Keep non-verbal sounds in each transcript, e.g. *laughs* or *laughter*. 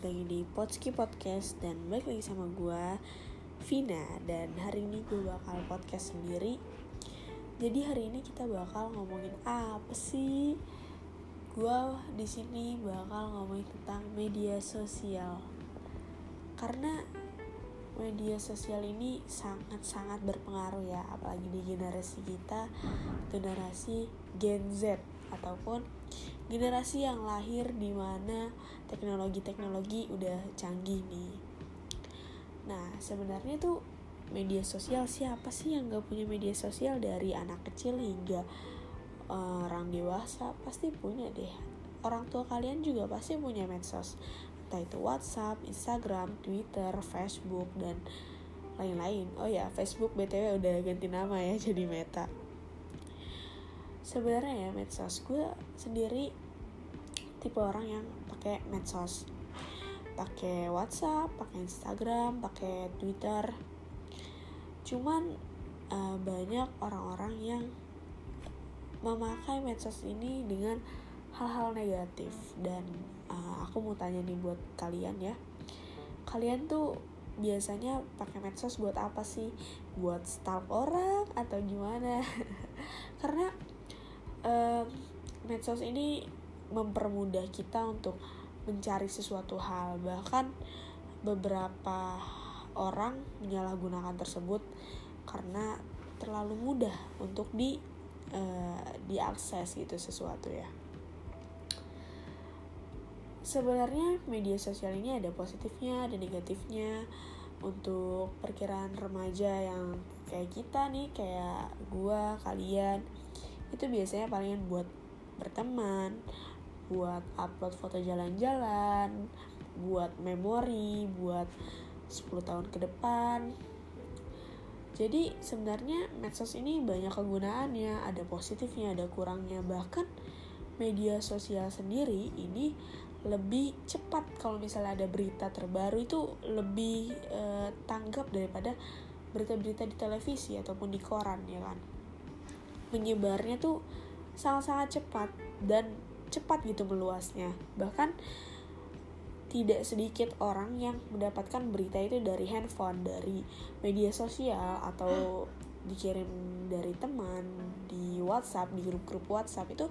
balik lagi di Potski Podcast dan balik lagi sama gue Vina dan hari ini gue bakal podcast sendiri. Jadi hari ini kita bakal ngomongin apa sih? Gue di sini bakal ngomongin tentang media sosial. Karena media sosial ini sangat-sangat berpengaruh ya, apalagi di generasi kita, generasi Gen Z ataupun generasi yang lahir di mana teknologi-teknologi udah canggih nih. Nah, sebenarnya tuh media sosial siapa sih yang gak punya media sosial dari anak kecil hingga uh, orang dewasa pasti punya deh. Orang tua kalian juga pasti punya medsos. Entah itu WhatsApp, Instagram, Twitter, Facebook, dan lain-lain. Oh ya, Facebook BTW udah ganti nama ya *laughs* jadi Meta sebenarnya ya medsos gue sendiri tipe orang yang pakai medsos pakai WhatsApp, pakai Instagram, pakai Twitter. Cuman uh, banyak orang-orang yang memakai medsos ini dengan hal-hal negatif dan uh, aku mau tanya nih buat kalian ya. Kalian tuh biasanya pakai medsos buat apa sih? Buat stalk orang atau gimana? *laughs* Karena uh, medsos ini mempermudah kita untuk mencari sesuatu hal. Bahkan beberapa orang menyalahgunakan tersebut karena terlalu mudah untuk di uh, diakses gitu sesuatu ya. Sebenarnya media sosial ini ada positifnya ada negatifnya. Untuk perkiraan remaja yang kayak kita nih kayak gua kalian itu biasanya palingan buat berteman buat upload foto jalan-jalan buat memori buat 10 tahun ke depan. Jadi sebenarnya medsos ini banyak kegunaannya ada positifnya ada kurangnya. Bahkan media sosial sendiri ini lebih cepat. Kalau misalnya ada berita terbaru itu lebih eh, tanggap daripada berita-berita di televisi ataupun di koran ya kan menyebarnya tuh sangat-sangat cepat dan cepat gitu meluasnya. Bahkan tidak sedikit orang yang mendapatkan berita itu dari handphone dari media sosial atau dikirim dari teman di WhatsApp di grup-grup WhatsApp itu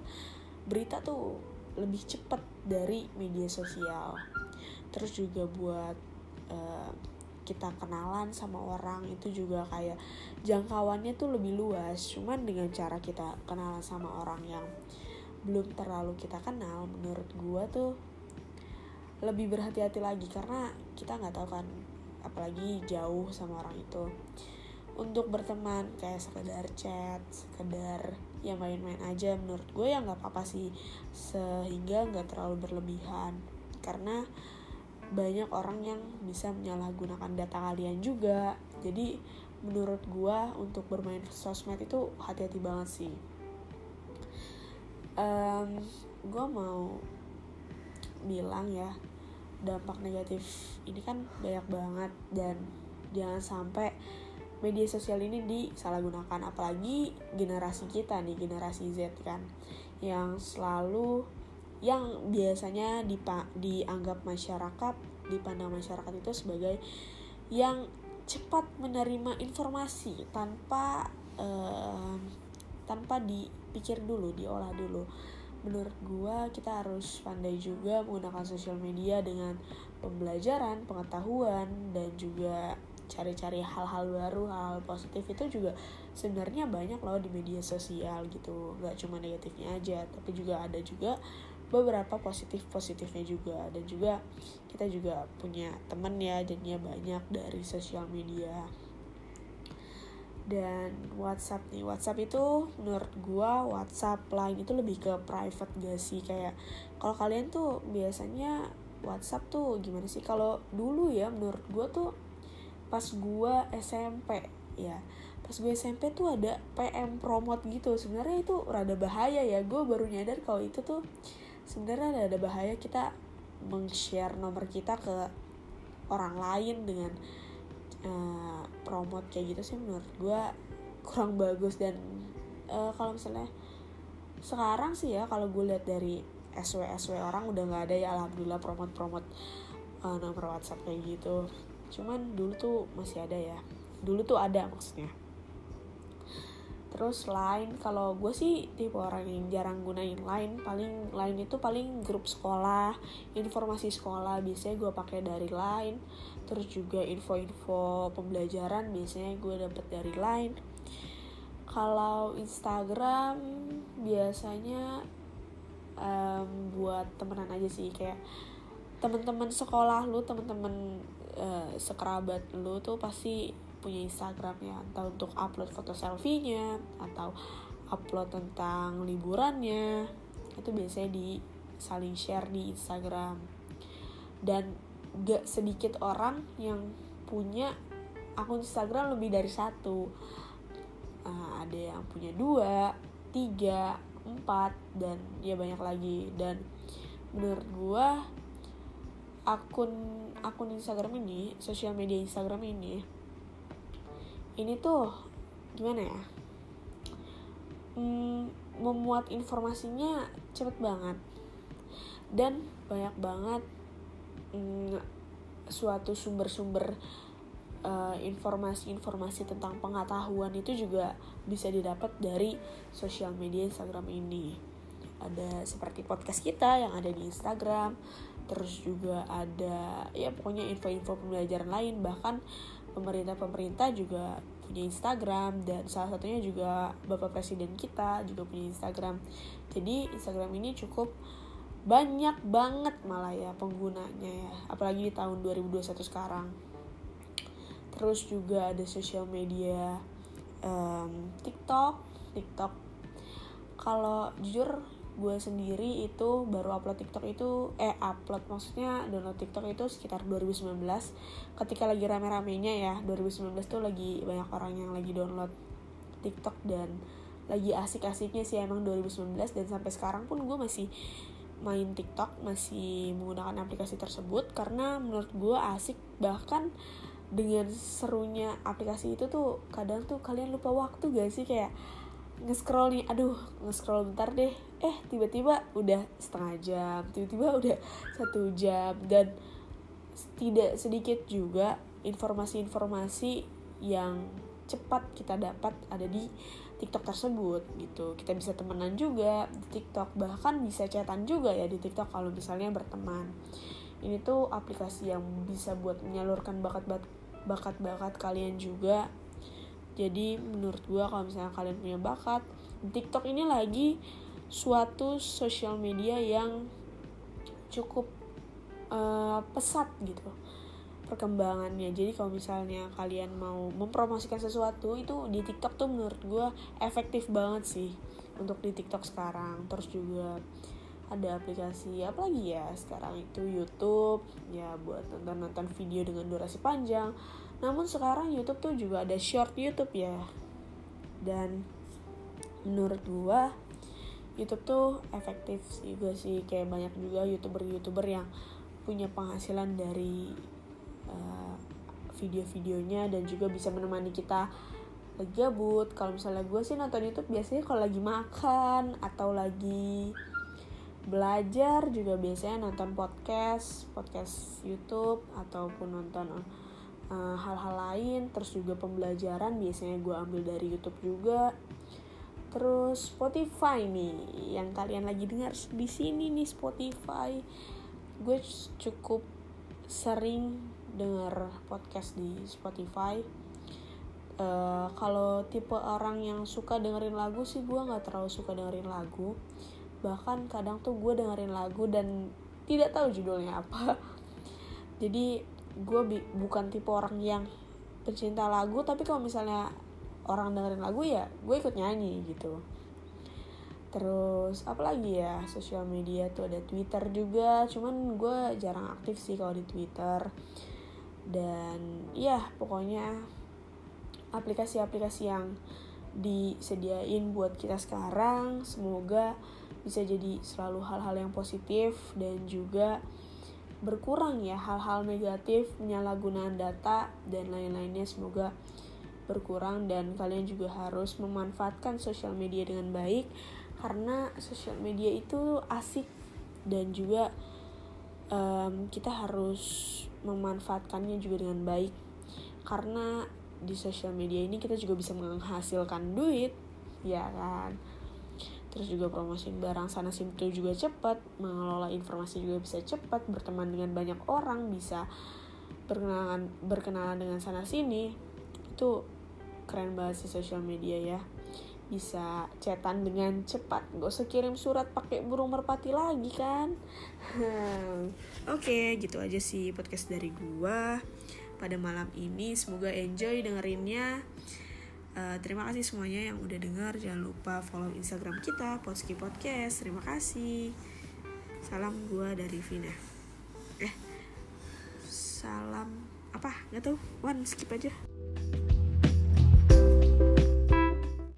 berita tuh lebih cepat dari media sosial. Terus juga buat uh, kita kenalan sama orang itu juga kayak jangkauannya tuh lebih luas. Cuman dengan cara kita kenalan sama orang yang belum terlalu kita kenal menurut gue tuh lebih berhati-hati lagi. Karena kita nggak tahu kan apalagi jauh sama orang itu. Untuk berteman kayak sekedar chat sekedar ya main-main aja menurut gue ya nggak apa-apa sih. Sehingga nggak terlalu berlebihan. Karena banyak orang yang bisa menyalahgunakan data kalian juga. Jadi menurut gua untuk bermain sosmed itu hati-hati banget sih. Um, gua mau bilang ya dampak negatif ini kan banyak banget dan jangan sampai media sosial ini disalahgunakan. Apalagi generasi kita nih generasi Z kan yang selalu yang biasanya dipa dianggap masyarakat dipandang masyarakat itu sebagai yang cepat menerima informasi tanpa uh, tanpa dipikir dulu diolah dulu. Menurut gua kita harus pandai juga menggunakan sosial media dengan pembelajaran pengetahuan dan juga cari-cari hal-hal baru hal, hal positif. Itu juga sebenarnya banyak loh di media sosial gitu. Nggak cuma negatifnya aja tapi juga ada juga beberapa positif positifnya juga. Dan juga kita juga punya temen ya jadinya banyak dari sosial media. Dan WhatsApp nih WhatsApp itu menurut gua WhatsApp lain itu lebih ke private gak sih? Kayak kalau kalian tuh biasanya WhatsApp tuh gimana sih? Kalau dulu ya menurut gua tuh pas gua SMP ya pas gue SMP tuh ada PM promote gitu. Sebenarnya itu rada bahaya ya. Gue baru nyadar kalau itu tuh sebenarnya ada bahaya kita meng-share nomor kita ke orang lain dengan uh, promote kayak gitu sih menurut gue kurang bagus. Dan uh, kalau misalnya sekarang sih ya kalau gue lihat dari SW SW orang udah nggak ada ya alhamdulillah promote promote uh, nomor WhatsApp kayak gitu. Cuman dulu tuh masih ada ya. Dulu tuh ada maksudnya terus lain kalau gue sih tipe orang yang jarang gunain lain paling lain itu paling grup sekolah informasi sekolah biasanya gue pakai dari lain. Terus juga info-info pembelajaran biasanya gue dapet dari lain. Kalau Instagram biasanya um, buat temenan aja sih kayak temen-temen sekolah lu temen-temen uh, sekerabat lu tuh pasti punya Instagram ya entah untuk upload foto selfie-nya atau upload tentang liburannya itu biasanya di saling share di Instagram. Dan gak sedikit orang yang punya akun Instagram lebih dari satu. Uh, ada yang punya dua tiga empat dan ya banyak lagi. Dan menurut gue akun akun Instagram ini sosial media Instagram ini ini tuh gimana ya? Hmm, memuat informasinya cepet banget. Dan banyak banget hmm, suatu sumber-sumber uh, informasi-informasi tentang pengetahuan itu juga bisa didapat dari sosial media Instagram ini. Ada seperti podcast kita yang ada di Instagram terus juga ada ya pokoknya info-info pembelajaran lain bahkan pemerintah-pemerintah juga punya Instagram dan salah satunya juga Bapak Presiden kita juga punya Instagram. Jadi Instagram ini cukup banyak banget malah ya penggunanya ya, apalagi di tahun 2021 sekarang. Terus juga ada sosial media um, TikTok, TikTok. Kalau jujur gue sendiri itu baru upload TikTok itu eh upload maksudnya download TikTok itu sekitar 2019 ketika lagi rame-ramenya ya 2019 tuh lagi banyak orang yang lagi download TikTok dan lagi asik-asiknya sih emang 2019 dan sampai sekarang pun gue masih main TikTok masih menggunakan aplikasi tersebut karena menurut gue asik. Bahkan dengan serunya aplikasi itu tuh kadang tuh kalian lupa waktu gak sih? Kayak nge-scroll nih aduh nge-scroll bentar deh eh tiba-tiba udah setengah jam tiba-tiba udah satu jam dan tidak sedikit juga informasi-informasi yang cepat kita dapat ada di TikTok tersebut gitu. Kita bisa temenan juga di TikTok bahkan bisa chatan juga ya di TikTok kalau misalnya berteman. Ini tuh aplikasi yang bisa buat menyalurkan bakat bakat-bakat kalian juga. Jadi menurut gue kalau misalnya kalian punya bakat TikTok ini lagi suatu sosial media yang cukup uh, pesat gitu perkembangannya. Jadi kalau misalnya kalian mau mempromosikan sesuatu itu di TikTok tuh menurut gue efektif banget sih untuk di TikTok sekarang. Terus juga ada aplikasi apa lagi ya sekarang itu YouTube ya buat nonton nonton video dengan durasi panjang. Namun sekarang YouTube tuh juga ada short YouTube ya. Dan menurut gua YouTube tuh efektif sih gue sih. Kayak banyak juga youtuber-youtuber yang punya penghasilan dari uh, video-videonya dan juga bisa menemani kita lagi gabut kalau misalnya gue sih nonton YouTube biasanya kalau lagi makan atau lagi belajar juga biasanya nonton podcast podcast YouTube ataupun nonton Eh, hal-hal uh, lain. Terus juga pembelajaran biasanya gue ambil dari YouTube juga terus Spotify nih yang kalian lagi dengar di sini nih Spotify. Gue cukup sering denger podcast di Spotify. Uh, kalau tipe orang yang suka dengerin lagu sih gue nggak terlalu suka dengerin lagu. Bahkan kadang tuh gue dengerin lagu dan tidak tahu judulnya apa. Jadi gue bukan tipe orang yang pecinta lagu tapi kalau misalnya orang dengerin lagu ya gue ikut nyanyi gitu. Terus apalagi ya? Sosial media tuh ada Twitter juga cuman gue jarang aktif sih kalau di Twitter. Dan ya pokoknya aplikasi-aplikasi yang disediain buat kita sekarang semoga bisa jadi selalu hal-hal yang positif dan juga berkurang ya hal-hal negatif penyalahgunaan data dan lain-lainnya. Semoga berkurang dan kalian juga harus memanfaatkan sosial media dengan baik karena sosial media itu asik dan juga um, kita harus memanfaatkannya juga dengan baik. Karena di sosial media ini kita juga bisa menghasilkan duit ya kan? Terus juga promosiin barang sana sini juga cepat mengelola informasi juga bisa cepat berteman dengan banyak orang bisa berkenalan berkenalan dengan sana sini. Itu keren banget sih sosial media ya. Bisa cetan dengan cepat. Gak usah kirim surat pakai burung merpati lagi kan. *laughs* Oke okay, gitu aja sih podcast dari gua pada malam ini. Semoga enjoy dengerinnya. Uh, terima kasih semuanya yang udah dengar jangan lupa follow instagram kita Potski Podcast. Terima kasih. Salam gua dari Vina. Eh salam apa? Nggak tahu. One skip aja